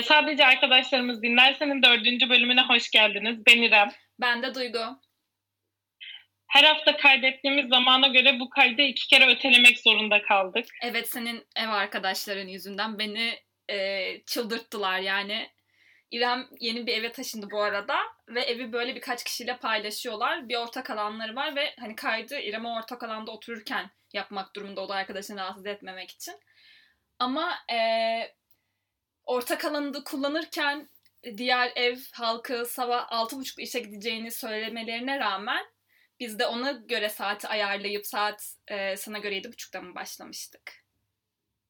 Ya sadece arkadaşlarımız dinlersenin dördüncü bölümüne hoş geldiniz. Ben İrem. Ben de Duygu. Her hafta kaydettiğimiz zamana göre bu kaydı iki kere ötelemek zorunda kaldık. Evet senin ev arkadaşların yüzünden beni e, çıldırttılar yani. İrem yeni bir eve taşındı bu arada ve evi böyle birkaç kişiyle paylaşıyorlar. Bir ortak alanları var ve hani kaydı İrem'e ortak alanda otururken yapmak durumunda o da arkadaşını rahatsız etmemek için. Ama e, ortak alanı kullanırken diğer ev halkı sabah 6.30'da işe gideceğini söylemelerine rağmen biz de ona göre saati ayarlayıp saat e, sana göre 7.30'da mı başlamıştık?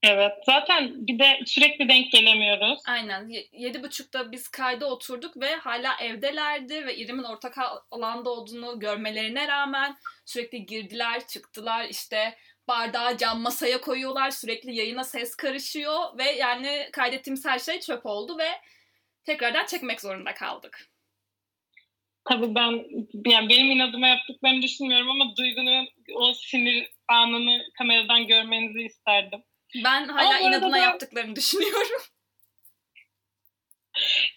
Evet. Zaten bir de sürekli denk gelemiyoruz. Aynen. Yedi buçukta biz kayda oturduk ve hala evdelerdi ve İrem'in ortak alanda olduğunu görmelerine rağmen sürekli girdiler, çıktılar. işte bardağı cam masaya koyuyorlar. Sürekli yayına ses karışıyor ve yani kaydettiğimiz her şey çöp oldu ve tekrardan çekmek zorunda kaldık. Tabii ben yani benim inadıma yaptıklarını düşünmüyorum ama Duygu'nun o sinir anını kameradan görmenizi isterdim. Ben hala inadına ben... yaptıklarını düşünüyorum.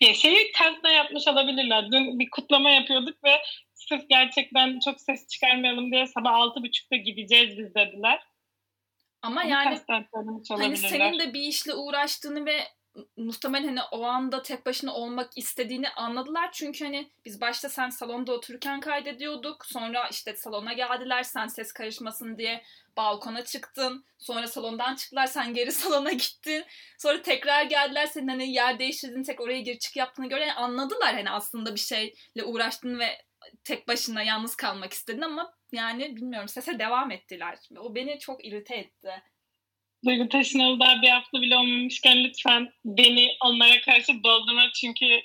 Ya şeyi tersine yapmış olabilirler. Dün bir kutlama yapıyorduk ve sırf gerçekten çok ses çıkarmayalım diye sabah altı buçukta gideceğiz biz dediler. Ama Onu yani hani senin de bir işle uğraştığını ve muhtemelen hani o anda tek başına olmak istediğini anladılar. Çünkü hani biz başta sen salonda otururken kaydediyorduk. Sonra işte salona geldiler sen ses karışmasın diye balkona çıktın. Sonra salondan çıktılar sen geri salona gittin. Sonra tekrar geldiler senin hani yer değiştirdin tek oraya gir çık yaptığını göre yani anladılar hani aslında bir şeyle uğraştın ve tek başına yalnız kalmak istedin ama yani bilmiyorum sese devam ettiler. O beni çok irite etti. Duygu Taşınalı daha bir hafta bile olmamışken lütfen beni onlara karşı doldurma çünkü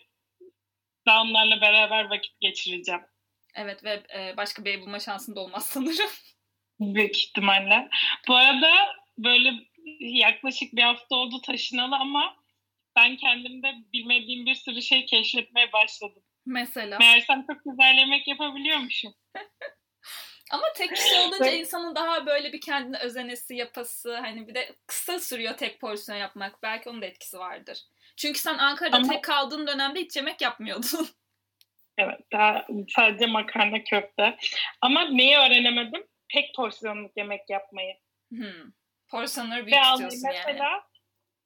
daha onlarla beraber vakit geçireceğim. Evet ve e, başka bir bulma şansın da olmaz sanırım. Büyük ihtimalle. Bu arada böyle yaklaşık bir hafta oldu taşınalı ama ben kendimde bilmediğim bir sürü şey keşfetmeye başladım. Mesela? Meğersem çok güzel yemek yapabiliyormuşum. Ama tek kişi olunca insanın daha böyle bir kendine özenesi, yapası hani bir de kısa sürüyor tek porsiyon yapmak. Belki onun da etkisi vardır. Çünkü sen Ankara'da Ama... tek kaldığın dönemde hiç yemek yapmıyordun. Evet, daha sadece makarna köfte. Ama neyi öğrenemedim? Tek porsiyonluk yemek yapmayı. Hmm. Porsiyonları büyük Ve istiyorsun mesela, yani.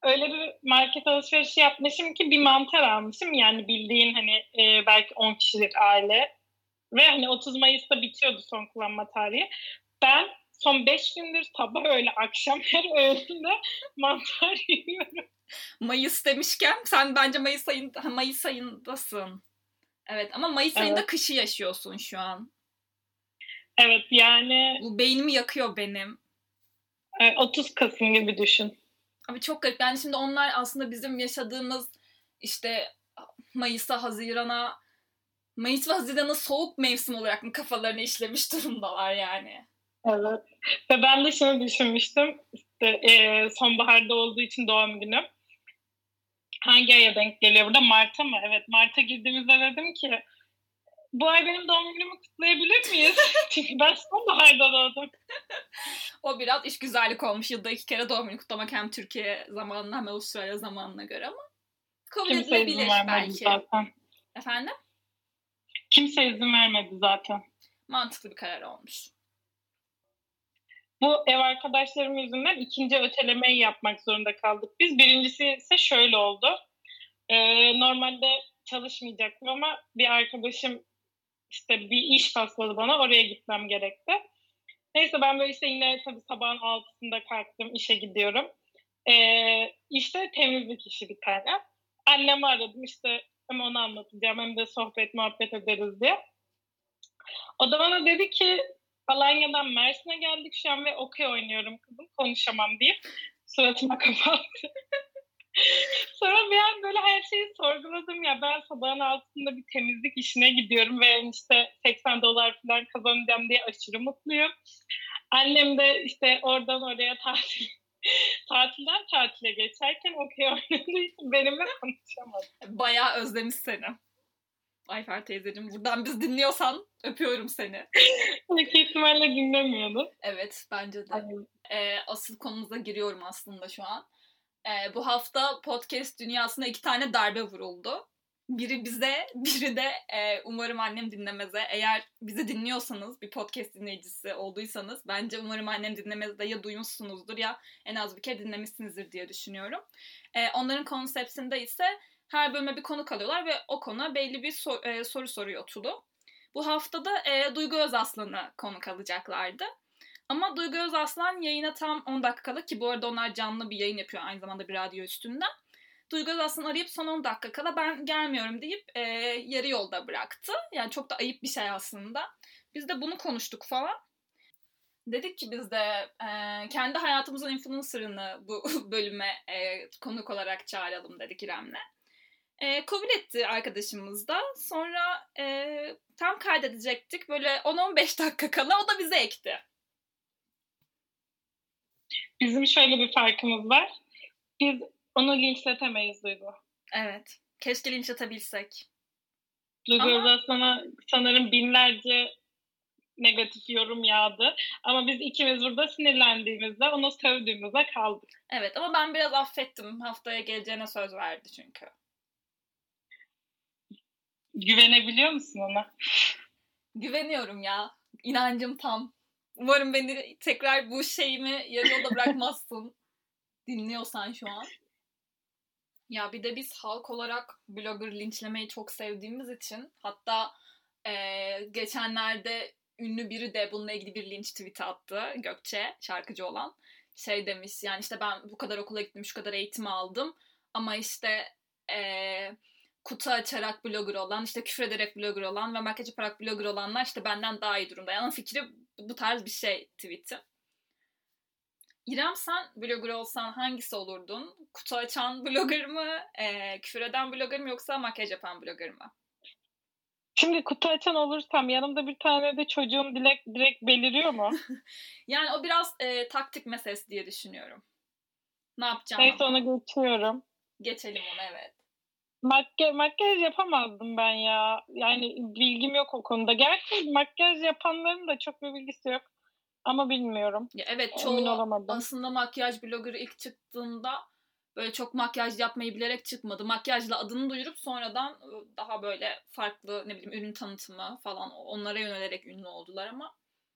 Öyle bir market alışverişi yapmışım ki bir mantar almışım. Yani bildiğin hani e, belki 10 kişilik aile ve hani 30 Mayıs'ta bitiyordu son kullanma tarihi. Ben son 5 gündür sabah öyle akşam her öğünde mantar yiyorum. Mayıs demişken sen bence Mayıs ayında Mayıs ayındasın. Evet ama Mayıs evet. ayında kışı yaşıyorsun şu an. Evet yani. Bu beynimi yakıyor benim. 30 Kasım gibi düşün. Abi çok garip. Yani şimdi onlar aslında bizim yaşadığımız işte Mayıs'a, Haziran'a Mayıs ve Haziran'ı soğuk mevsim olarak mı kafalarını işlemiş durumdalar yani. Evet. Ve ben de şunu düşünmüştüm. İşte e, sonbaharda olduğu için doğum günüm. Hangi aya denk geliyor burada? Mart'a mı? Evet Mart'a girdiğimizde dedim ki bu ay benim doğum günümü kutlayabilir miyiz? Çünkü ben sonbaharda doğdum. o biraz iş güzellik olmuş. Yılda iki kere doğum günü kutlamak hem Türkiye zamanına hem Avustralya zamanına göre ama kabul Kimse edilebilir belki. Zaten. Efendim? Kimse izin vermedi zaten. Mantıklı bir karar olmuş. Bu ev arkadaşlarım yüzünden ikinci ötelemeyi yapmak zorunda kaldık biz. Birincisi ise şöyle oldu. Ee, normalde çalışmayacaktım ama bir arkadaşım işte bir iş pasladı bana. Oraya gitmem gerekti. Neyse ben böyle işte yine tabii sabahın altısında kalktım. işe gidiyorum. Ee, işte temizlik işi bir tane. Annemi aradım işte hem onu anlatacağım hem de sohbet muhabbet ederiz diye. O da bana dedi ki Alanya'dan Mersin'e geldik şu an ve okey oynuyorum kızım konuşamam deyip suratıma kapattı. Sonra bir an böyle her şeyi sorguladım ya ben sabahın altında bir temizlik işine gidiyorum ve işte 80 dolar falan kazanacağım diye aşırı mutluyum. Annem de işte oradan oraya tatil tatilden tatile geçerken okey oynadığı için benimle konuşamadı. Bayağı özlemiş seni. Ayfer teyzeciğim buradan biz dinliyorsan öpüyorum seni. Büyük ihtimalle dinlemiyordu. Evet bence de. Ee, asıl konumuza giriyorum aslında şu an. Ee, bu hafta podcast dünyasına iki tane darbe vuruldu. Biri bize, biri de e, umarım annem dinlemeze. Eğer bizi dinliyorsanız, bir podcast dinleyicisi olduysanız bence umarım annem dinlemezde ya duymuşsunuzdur ya en az bir kere dinlemişsinizdir diye düşünüyorum. E, onların konseptinde ise her bölüme bir konu kalıyorlar ve o konu belli bir sor, e, soru soruyor Tulu. Bu haftada e, Duygu Özaslan'ı konuk alacaklardı. Ama Duygu Özaslan yayına tam 10 dakika kala ki bu arada onlar canlı bir yayın yapıyor aynı zamanda bir radyo üstünden. Duygu Özaslan arayıp son 10 dakika kala ben gelmiyorum deyip e, yarı yolda bıraktı. Yani çok da ayıp bir şey aslında. Biz de bunu konuştuk falan. Dedik ki biz de e, kendi hayatımızın influencer'ını bu bölüme e, konuk olarak çağıralım dedik İrem'le. E, kabul etti arkadaşımız da. Sonra e, tam kaydedecektik. Böyle 10-15 dakika kala o da bize ekti. Bizim şöyle bir farkımız var. Biz onu linçletemeyiz Duygu. Evet. Keşke linçletebilsek. Duygu Ama... sana sanırım binlerce negatif yorum yağdı. Ama biz ikimiz burada sinirlendiğimizde, onu sövdüğümüzde kaldık. Evet ama ben biraz affettim. Haftaya geleceğine söz verdi çünkü. Güvenebiliyor musun ona? Güveniyorum ya. İnancım tam. Umarım beni tekrar bu şeyimi yarı yolda bırakmazsın. Dinliyorsan şu an. Ya bir de biz halk olarak blogger linçlemeyi çok sevdiğimiz için hatta e, geçenlerde ünlü biri de bununla ilgili bir linç tweet attı Gökçe şarkıcı olan. Şey demiş yani işte ben bu kadar okula gittim şu kadar eğitim aldım ama işte e, kutu açarak blogger olan, işte küfür ederek blogger olan ve makyaj yaparak blogger olanlar işte benden daha iyi durumda. Yani fikri bu tarz bir şey tweet'i. İrem sen blogger olsan hangisi olurdun? Kutu açan blogger mı, e, küfür eden blogger mı yoksa makyaj yapan blogger mı? Şimdi kutu açan olursam yanımda bir tane de çocuğum direkt, direkt beliriyor mu? yani o biraz e, taktik meselesi diye düşünüyorum. Ne yapacağım? Neyse ona geçiyorum. Geçelim onu evet. Makyaj, makyaj yapamazdım ben ya. Yani bilgim yok o konuda. Gerçi makyaj yapanların da çok bir bilgisi yok. Ama bilmiyorum. Ya evet çoğu aslında makyaj blogger ilk çıktığında böyle çok makyaj yapmayı bilerek çıkmadı. Makyajla adını duyurup sonradan ıı, daha böyle farklı ne bileyim ürün tanıtımı falan onlara yönelerek ünlü oldular ama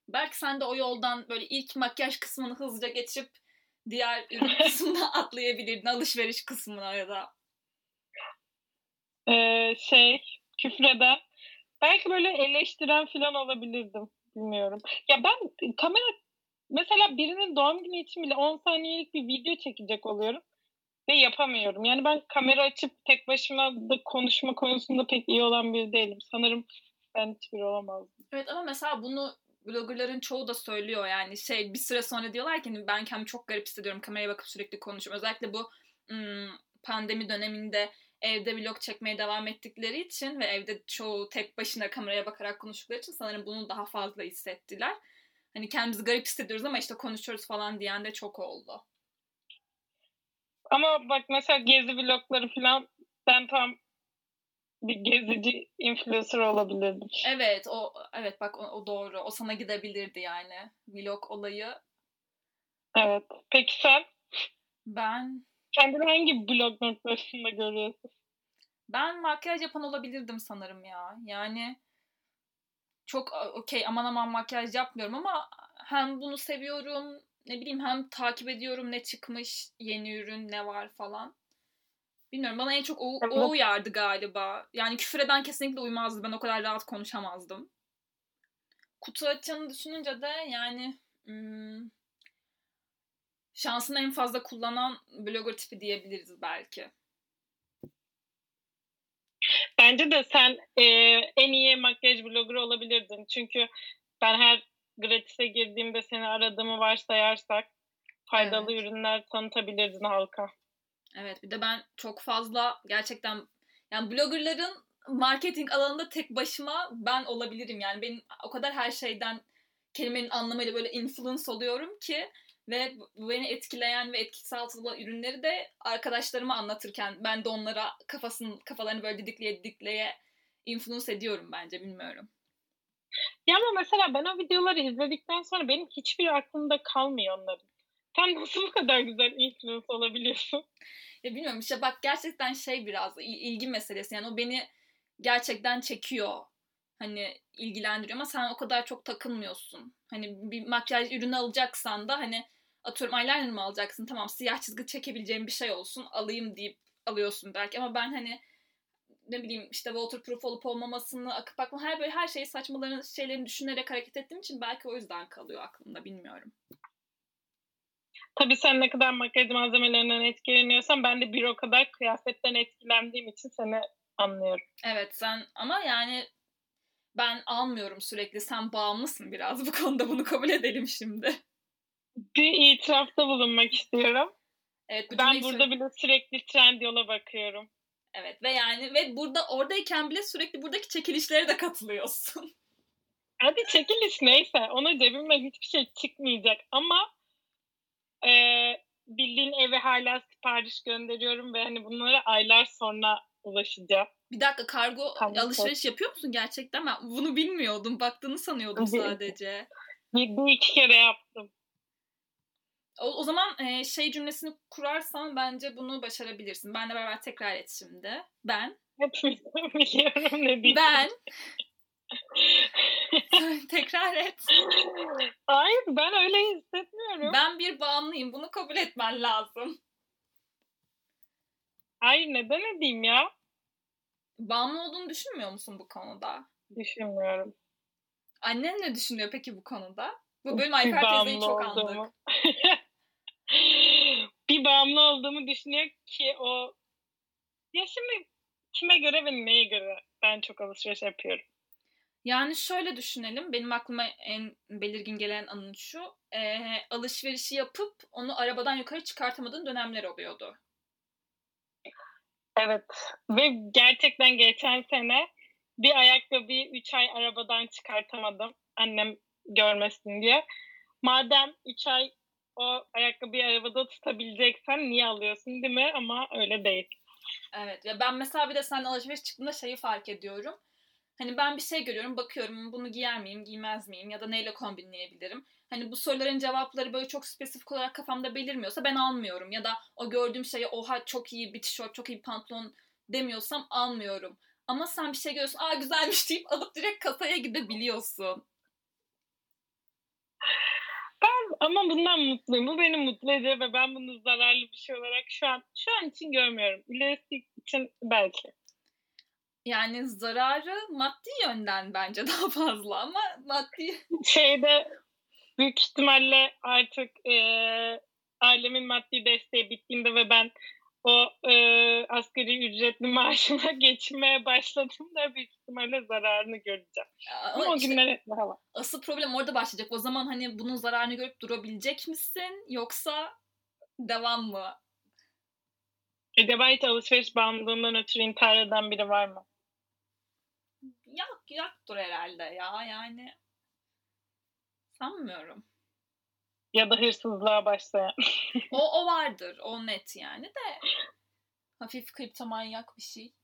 belki sen de o yoldan böyle ilk makyaj kısmını hızlıca geçip diğer ürün kısmına atlayabilirdin. Alışveriş kısmına ya da ee, şey küfreden belki böyle eleştiren falan olabilirdim bilmiyorum. Ya ben kamera mesela birinin doğum günü için bile 10 saniyelik bir video çekecek oluyorum ve yapamıyorum. Yani ben kamera açıp tek başıma da konuşma konusunda pek iyi olan biri değilim. Sanırım ben hiçbir olamazdım. Evet ama mesela bunu bloggerların çoğu da söylüyor yani şey bir süre sonra diyorlar ki hani ben kendimi çok garip hissediyorum kameraya bakıp sürekli konuşuyorum. Özellikle bu ım, pandemi döneminde evde vlog çekmeye devam ettikleri için ve evde çoğu tek başına kameraya bakarak konuştukları için sanırım bunu daha fazla hissettiler. Hani kendimizi garip hissediyoruz ama işte konuşuyoruz falan diyen de çok oldu. Ama bak mesela gezi vlogları falan ben tam bir gezici influencer olabilirdim. Evet o evet bak o, o doğru. O sana gidebilirdi yani vlog olayı. Evet. Peki sen? Ben Kendini hangi blog noktasında görüyorsun? Ben makyaj yapan olabilirdim sanırım ya. Yani çok okey aman aman makyaj yapmıyorum ama hem bunu seviyorum ne bileyim hem takip ediyorum ne çıkmış yeni ürün ne var falan. Bilmiyorum bana en çok o, o uyardı galiba. Yani küfür eden kesinlikle uymazdı. Ben o kadar rahat konuşamazdım. Kutu açanı düşününce de yani hmm, şansını en fazla kullanan blogger tipi diyebiliriz belki. Bence de sen e, en iyi makyaj blogger olabilirdin. Çünkü ben her gratis'e girdiğimde seni aradığımı varsayarsak faydalı evet. ürünler tanıtabilirdin halka. Evet bir de ben çok fazla gerçekten yani bloggerların marketing alanında tek başıma ben olabilirim. Yani benim o kadar her şeyden kelimenin anlamıyla böyle influence oluyorum ki ve bu beni etkileyen ve etkisi altında ürünleri de arkadaşlarıma anlatırken ben de onlara kafasını kafalarını böyle didikleye didikleye influence ediyorum bence bilmiyorum. Ya ama mesela ben o videoları izledikten sonra benim hiçbir aklımda kalmıyor onların. Sen nasıl bu kadar güzel influence olabiliyorsun? Ya bilmiyorum işte bak gerçekten şey biraz ilgi meselesi. Yani o beni gerçekten çekiyor. Hani ilgilendiriyor ama sen o kadar çok takılmıyorsun. Hani bir makyaj ürünü alacaksan da hani atıyorum eyeliner mı alacaksın? Tamam siyah çizgi çekebileceğim bir şey olsun alayım deyip alıyorsun belki ama ben hani ne bileyim işte waterproof olup olmamasını akıp akma her böyle her şeyi saçmaların şeylerini düşünerek hareket ettiğim için belki o yüzden kalıyor aklımda bilmiyorum. Tabii sen ne kadar makyaj malzemelerinden etkileniyorsan ben de bir o kadar kıyafetten etkilendiğim için seni anlıyorum. Evet sen ama yani ben almıyorum sürekli. Sen bağımlısın biraz bu konuda bunu kabul edelim şimdi. Bir itirafta bulunmak istiyorum. Evet, ben burada sürekli... bile sürekli trend yola bakıyorum. Evet ve yani ve burada oradayken bile sürekli buradaki çekilişlere de katılıyorsun. Hadi çekiliş neyse. Ona cebimden hiçbir şey çıkmayacak ama e, bildiğin eve hala sipariş gönderiyorum ve hani bunlara aylar sonra ulaşacağım. Bir dakika kargo Kargo alışveriş yapıyor musun gerçekten? Ben bunu bilmiyordum. Baktığını sanıyordum sadece. Bir, bir iki kere yaptım. O, o zaman e, şey cümlesini kurarsan bence bunu başarabilirsin. Benle beraber tekrar et şimdi. Ben. Biliyorum ne diyeyim. Ben. tekrar et. Hayır ben öyle hissetmiyorum. Ben bir bağımlıyım. Bunu kabul etmen lazım. Hayır neden edeyim ya? Bağımlı olduğunu düşünmüyor musun bu konuda? Düşünmüyorum. Annen ne düşünüyor peki bu konuda? Bu bölüm Ayfer teyzeyi çok andık. bir bağımlı olduğumu düşünüyor ki o ya şimdi kime göre ve neye göre ben çok alışveriş yapıyorum. Yani şöyle düşünelim. Benim aklıma en belirgin gelen anın şu. E, alışverişi yapıp onu arabadan yukarı çıkartamadığın dönemler oluyordu. Evet. Ve gerçekten geçen sene bir ayakkabıyı 3 ay arabadan çıkartamadım. Annem görmesin diye. Madem 3 ay o ayakkabıyı arabada tutabileceksen niye alıyorsun değil mi? Ama öyle değil. Evet. Ya ben mesela bir de sen alışveriş çıktığında şeyi fark ediyorum. Hani ben bir şey görüyorum, bakıyorum bunu giyer miyim, giymez miyim ya da neyle kombinleyebilirim. Hani bu soruların cevapları böyle çok spesifik olarak kafamda belirmiyorsa ben almıyorum. Ya da o gördüğüm şeyi oha çok iyi bir tişört, çok iyi bir pantolon demiyorsam almıyorum. Ama sen bir şey görüyorsun, aa güzelmiş deyip alıp direkt kasaya gidebiliyorsun. Ben ama bundan mutluyum. Bu beni mutlu ediyor ve ben bunu zararlı bir şey olarak şu an şu an için görmüyorum. İlerisi için belki. Yani zararı maddi yönden bence daha fazla ama maddi... Şeyde büyük ihtimalle artık e, ailemin maddi desteği bittiğinde ve ben o e, asgari ücretli maaşına geçmeye başladım da büyük ihtimalle zararını göreceğim. Ama, Ama o işte, günler daha var. Asıl problem orada başlayacak. O zaman hani bunun zararını görüp durabilecek misin? Yoksa devam mı? Acaba hiç alışveriş bağımlılığından ötürü intihar eden biri var mı? Yok yoktur herhalde ya yani. Sanmıyorum. Ya da hırsızlığa başlayan. o, o vardır. O net yani de. Hafif kriptomanyak bir şey.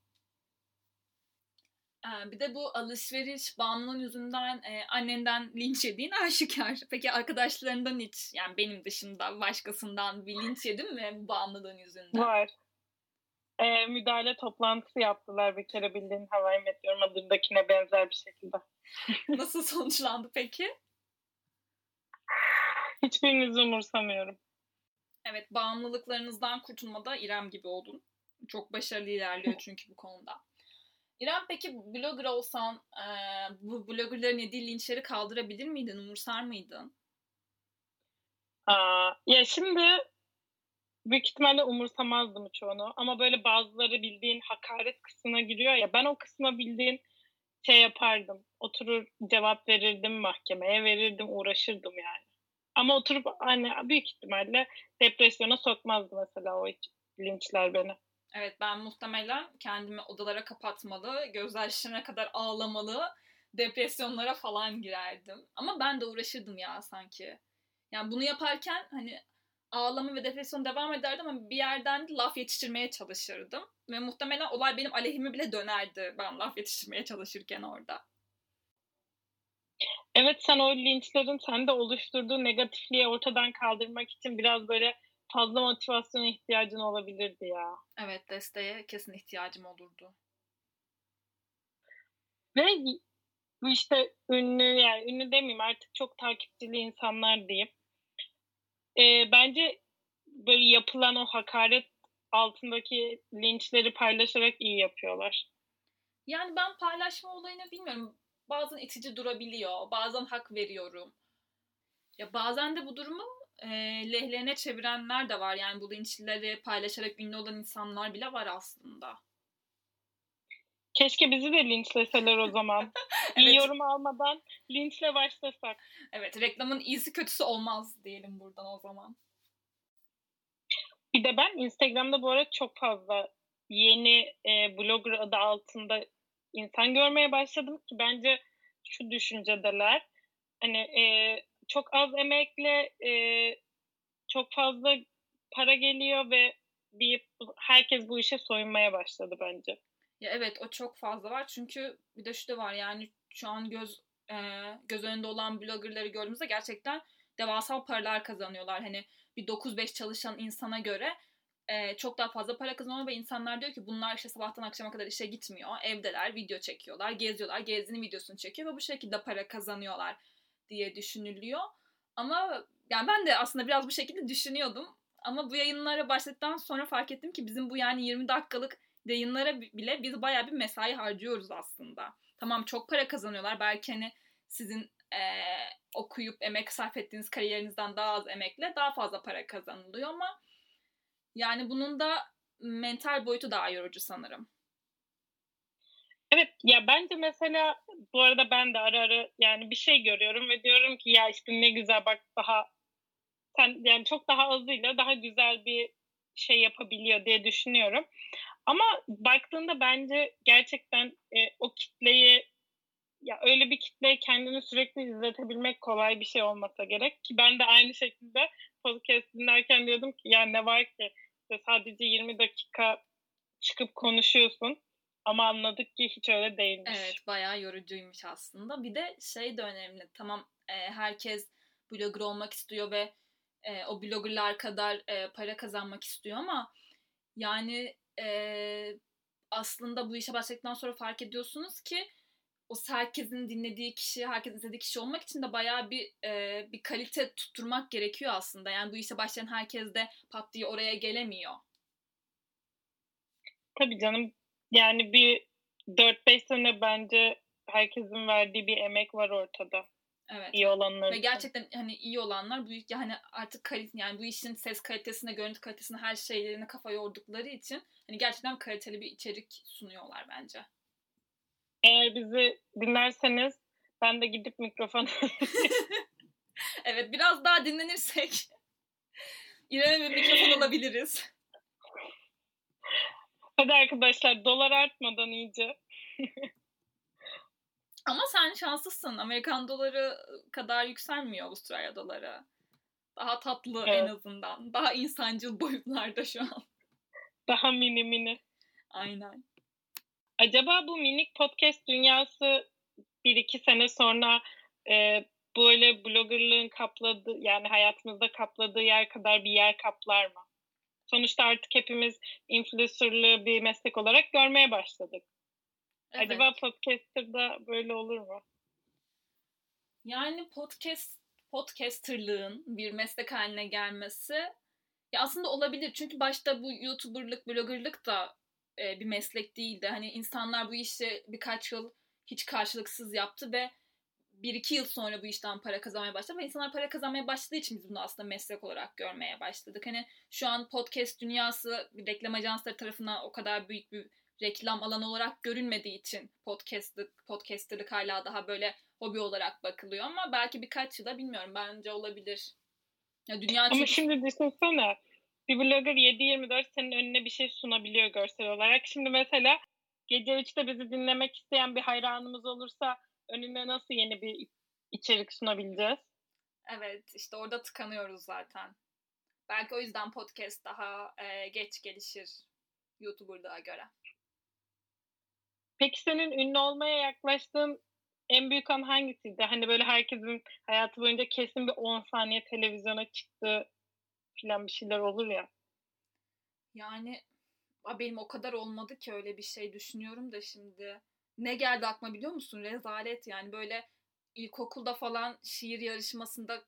Ee, bir de bu alışveriş bağımlılığın yüzünden e, annenden linç yediğin aşikar. Peki arkadaşlarından hiç yani benim dışında başkasından bir linç yedin mi bu bağımlılığın yüzünden? Var. Ee, müdahale toplantısı yaptılar bir kere bildiğin Havai Meteor adındakine benzer bir şekilde. Nasıl sonuçlandı peki? Hiçbirinizi umursamıyorum. Evet bağımlılıklarınızdan kurtulmada İrem gibi oldun. Çok başarılı ilerliyor çünkü bu konuda. İrem peki blogger olsan e, bu bloggerların yediği linçleri kaldırabilir miydin? Umursar mıydın? Aa, ya şimdi büyük ihtimalle umursamazdım çoğunu. Ama böyle bazıları bildiğin hakaret kısmına giriyor ya. Ben o kısma bildiğin şey yapardım. Oturur cevap verirdim mahkemeye verirdim uğraşırdım yani. Ama oturup hani büyük ihtimalle depresyona sokmazdı mesela o linçler beni. Evet ben muhtemelen kendimi odalara kapatmalı, gözler şişene kadar ağlamalı, depresyonlara falan girerdim. Ama ben de uğraşırdım ya sanki. Yani bunu yaparken hani ağlama ve depresyon devam ederdi ama bir yerden laf yetiştirmeye çalışırdım. Ve muhtemelen olay benim aleyhime bile dönerdi ben laf yetiştirmeye çalışırken orada. Evet sen o linçlerin sende oluşturduğu negatifliği ortadan kaldırmak için biraz böyle fazla motivasyona ihtiyacın olabilirdi ya. Evet desteğe kesin ihtiyacım olurdu. Ve bu işte ünlü yani ünlü demeyeyim artık çok takipçili insanlar diyeyim. Ee, bence böyle yapılan o hakaret altındaki linçleri paylaşarak iyi yapıyorlar. Yani ben paylaşma olayını bilmiyorum. Bazen itici durabiliyor. Bazen hak veriyorum. Ya bazen de bu durumu e, lehlerine çevirenler de var. Yani bu linçleri paylaşarak ünlü olan insanlar bile var aslında. Keşke bizi de linçleseler o zaman. evet. İyi yorum almadan linçle başlasak. Evet reklamın iyisi kötüsü olmaz diyelim buradan o zaman. Bir de ben Instagram'da bu arada çok fazla yeni e, blogger adı altında insan görmeye başladım ki bence şu düşüncedeler. Hani e, çok az emekle e, çok fazla para geliyor ve deyip herkes bu işe soyunmaya başladı bence. Ya evet o çok fazla var çünkü bir de şu da var yani şu an göz e, göz önünde olan bloggerları gördüğümüzde gerçekten devasa paralar kazanıyorlar. Hani bir 9-5 çalışan insana göre e, çok daha fazla para kazanıyor ve insanlar diyor ki bunlar işte sabahtan akşama kadar işe gitmiyor. Evdeler, video çekiyorlar, geziyorlar, gezdiğinin videosunu çekiyor ve bu şekilde para kazanıyorlar diye düşünülüyor. Ama yani ben de aslında biraz bu şekilde düşünüyordum. Ama bu yayınlara başladıktan sonra fark ettim ki bizim bu yani 20 dakikalık yayınlara bile biz bayağı bir mesai harcıyoruz aslında. Tamam çok para kazanıyorlar. Belki hani sizin e, okuyup emek sarf ettiğiniz kariyerinizden daha az emekle daha fazla para kazanılıyor ama yani bunun da mental boyutu daha yorucu sanırım. Evet ya bence mesela bu arada ben de ara ara yani bir şey görüyorum ve diyorum ki ya işte ne güzel bak daha sen yani çok daha azıyla daha güzel bir şey yapabiliyor diye düşünüyorum. Ama baktığında bence gerçekten e, o kitleyi ya öyle bir kitleye kendini sürekli izletebilmek kolay bir şey olmasa gerek ki ben de aynı şekilde podcast dinlerken diyordum ki ya ne var ki işte sadece 20 dakika çıkıp konuşuyorsun ama anladık ki hiç öyle değilmiş. Evet bayağı yorucuymuş aslında. Bir de şey de önemli. Tamam e, herkes blogger olmak istiyor ve e, o bloggerlar kadar e, para kazanmak istiyor ama yani e, aslında bu işe başladıktan sonra fark ediyorsunuz ki o herkesin dinlediği kişi, herkesin izlediği kişi olmak için de bayağı bir e, bir kalite tutturmak gerekiyor aslında. Yani bu işe başlayan herkes de pat diye oraya gelemiyor. Tabii canım. Yani bir 4-5 sene bence herkesin verdiği bir emek var ortada. Evet. İyi olanlar. Ve gerçekten hani iyi olanlar bu yani artık kalite yani bu işin ses kalitesine, görüntü kalitesine her şeylerine kafa yordukları için hani gerçekten kaliteli bir içerik sunuyorlar bence. Eğer bizi dinlerseniz ben de gidip mikrofon Evet biraz daha dinlenirsek İrem'e bir mikrofon alabiliriz. Hadi arkadaşlar dolar artmadan iyice. Ama sen şanslısın. Amerikan doları kadar yükselmiyor Avustralya doları. Daha tatlı evet. en azından. Daha insancıl boyutlarda şu an. Daha mini mini. Aynen. Acaba bu minik podcast dünyası bir iki sene sonra e, böyle bloggerlığın kapladığı yani hayatımızda kapladığı yer kadar bir yer kaplar mı? Sonuçta artık hepimiz influencerlığı bir meslek olarak görmeye başladık. Evet. Acaba podcaster'da böyle olur mu? Yani podcast podcasterlığın bir meslek haline gelmesi ya aslında olabilir. Çünkü başta bu YouTuber'lık, bloggerlık da e, bir meslek değildi. Hani insanlar bu işi birkaç yıl hiç karşılıksız yaptı ve bir iki yıl sonra bu işten para kazanmaya başladı ve insanlar para kazanmaya başladığı için biz bunu aslında meslek olarak görmeye başladık. Hani şu an podcast dünyası reklam ajansları tarafından o kadar büyük bir reklam alanı olarak görünmediği için podcastlık, podcasterlık hala daha böyle hobi olarak bakılıyor ama belki birkaç yıla bilmiyorum bence olabilir. Ya dünya ama çünkü... şimdi düşünsene bir blogger 7-24 senin önüne bir şey sunabiliyor görsel olarak. Şimdi mesela gece 3'te bizi dinlemek isteyen bir hayranımız olursa önüne nasıl yeni bir içerik sunabileceğiz? Evet işte orada tıkanıyoruz zaten. Belki o yüzden podcast daha e, geç gelişir YouTuber'lığa göre. Peki senin ünlü olmaya yaklaştığın en büyük an hangisiydi? Hani böyle herkesin hayatı boyunca kesin bir 10 saniye televizyona çıktı filan bir şeyler olur ya. Yani benim o kadar olmadı ki öyle bir şey düşünüyorum da şimdi. Ne geldi aklıma biliyor musun? Rezalet yani böyle ilkokulda falan şiir yarışmasında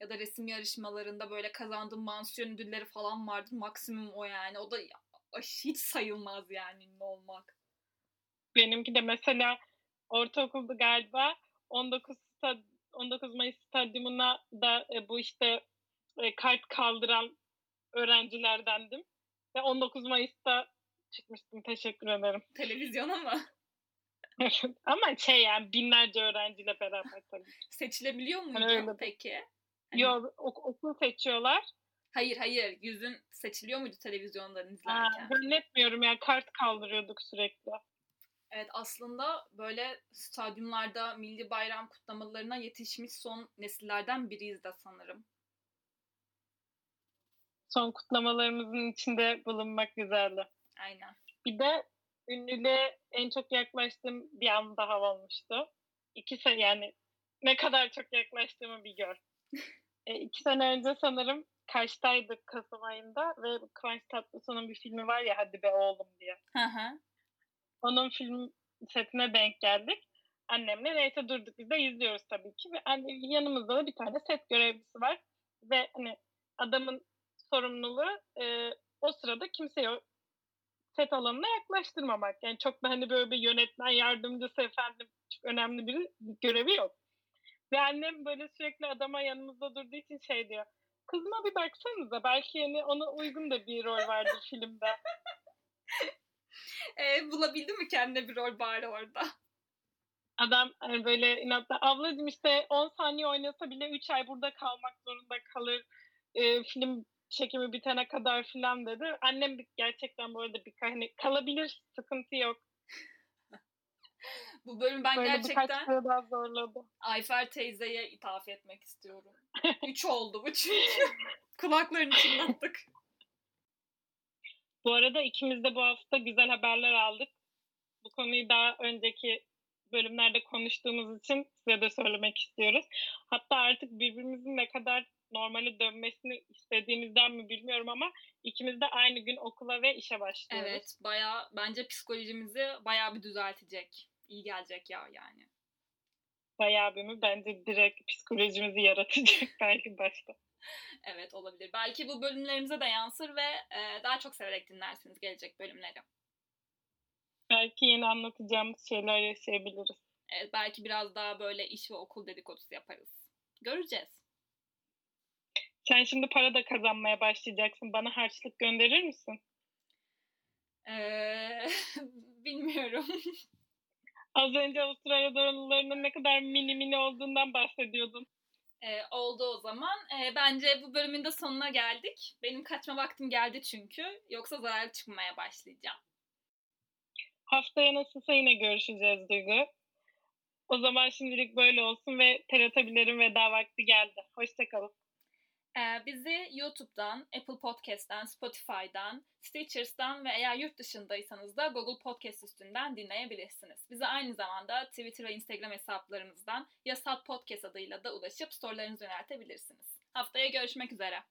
ya da resim yarışmalarında böyle kazandığım mansiyon ödülleri falan vardı. Maksimum o yani. O da hiç sayılmaz yani ünlü olmak. Benimki de mesela ortaokulda galiba 19 stad 19 Mayıs stadyumuna da e, bu işte e, kart kaldıran öğrencilerdendim. Ve 19 Mayıs'ta çıkmıştım. Teşekkür ederim. Televizyona mı? Ama şey yani binlerce öğrenciyle beraber tabii. Seçilebiliyor muydu hani öyle. peki? Hani... Yok ok- okul seçiyorlar. Hayır hayır yüzün seçiliyor muydu televizyondan izlerken? Ha, zannetmiyorum yani kart kaldırıyorduk sürekli. Evet aslında böyle stadyumlarda milli bayram kutlamalarına yetişmiş son nesillerden biriyiz de sanırım. Son kutlamalarımızın içinde bulunmak güzeldi. Aynen. Bir de ünlüle en çok yaklaştığım bir an daha olmuştu. İki sene yani ne kadar çok yaklaştığımı bir gör. e, iki sene önce sanırım Kaş'taydık Kasım ayında ve Kıvanç Tatlıtuğ'un bir filmi var ya Hadi Be Oğlum diye. Hı hı. Onun film setine denk geldik. Annemle neyse durduk biz de izliyoruz tabii ki. Ve yanımızda da bir tane set görevlisi var. Ve hani adamın sorumluluğu e, o sırada kimseyi set alanına yaklaştırmamak. Yani çok da hani böyle bir yönetmen yardımcısı efendim çok önemli bir görevi yok. Ve annem böyle sürekli adama yanımızda durduğu için şey diyor. Kızıma bir baksanıza belki yani ona uygun da bir rol vardır filmde. e, bulabildi mi kendine bir rol bari orada? Adam hani böyle inatla ablacığım işte 10 saniye oynasa bile 3 ay burada kalmak zorunda kalır. E, film çekimi bitene kadar filan dedi. Annem gerçekten bu arada bir hani kalabilir sıkıntı yok. bu bölüm ben Böyle gerçekten daha zorladı. Ayfer teyzeye ithaf etmek istiyorum. Üç oldu bu çünkü. Kulaklarını çınlattık. Bu arada ikimiz de bu hafta güzel haberler aldık. Bu konuyu daha önceki bölümlerde konuştuğumuz için size de söylemek istiyoruz. Hatta artık birbirimizin ne kadar normale dönmesini istediğimizden mi bilmiyorum ama ikimiz de aynı gün okula ve işe başlıyoruz. Evet, baya bence psikolojimizi baya bir düzeltecek. İyi gelecek ya yani. Bayağı bir mi? Bence direkt psikolojimizi yaratacak belki başta. evet olabilir. Belki bu bölümlerimize de yansır ve e, daha çok severek dinlersiniz gelecek bölümleri. Belki yeni anlatacağımız şeyler yaşayabiliriz. Evet, belki biraz daha böyle iş ve okul dedikodusu yaparız. Göreceğiz. Sen şimdi para da kazanmaya başlayacaksın. Bana harçlık gönderir misin? Ee, bilmiyorum. Az önce Avustralya dolarlarının ne kadar mini mini olduğundan bahsediyordun. Ee, oldu o zaman. Ee, bence bu bölümün de sonuna geldik. Benim kaçma vaktim geldi çünkü. Yoksa zarar çıkmaya başlayacağım. Haftaya nasılsa yine görüşeceğiz Duygu. O zaman şimdilik böyle olsun ve Teletabilerin veda vakti geldi. Hoşçakalın. Ee, bizi YouTube'dan, Apple Podcast'ten, Spotify'dan, Stitchers'dan ve eğer yurt dışındaysanız da Google Podcast üstünden dinleyebilirsiniz. Bize aynı zamanda Twitter ve Instagram hesaplarımızdan Yasal Podcast adıyla da ulaşıp sorularınızı yöneltebilirsiniz. Haftaya görüşmek üzere.